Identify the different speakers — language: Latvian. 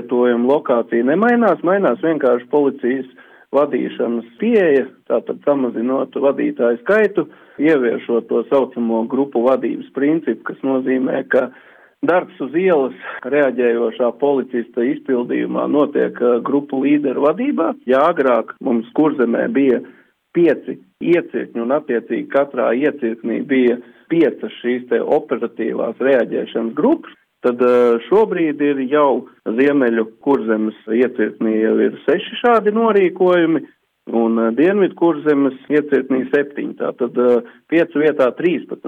Speaker 1: izvietojuma lokācija nemainās, mainās vienkārši policijas vadīšanas pieeja, tātad samazinot vadītāju skaitu, ieviešot to saucamo grupu vadības principu, kas nozīmē, ka darbs uz ielas reaģējošā policista izpildījumā notiek grupu līderu vadībā. Ja agrāk mums kurzemē bija pieci iecirkņi un attiecīgi katrā iecirknī bija piecas šīs te operatīvās reaģēšanas grupas, tad šobrīd ir jau Ziemeļu kurzemes iecirknī jau ir seši šādi norīkojumi, un Dienvidu kurzemes iecirknī septiņi, tātad piecu vietā 13.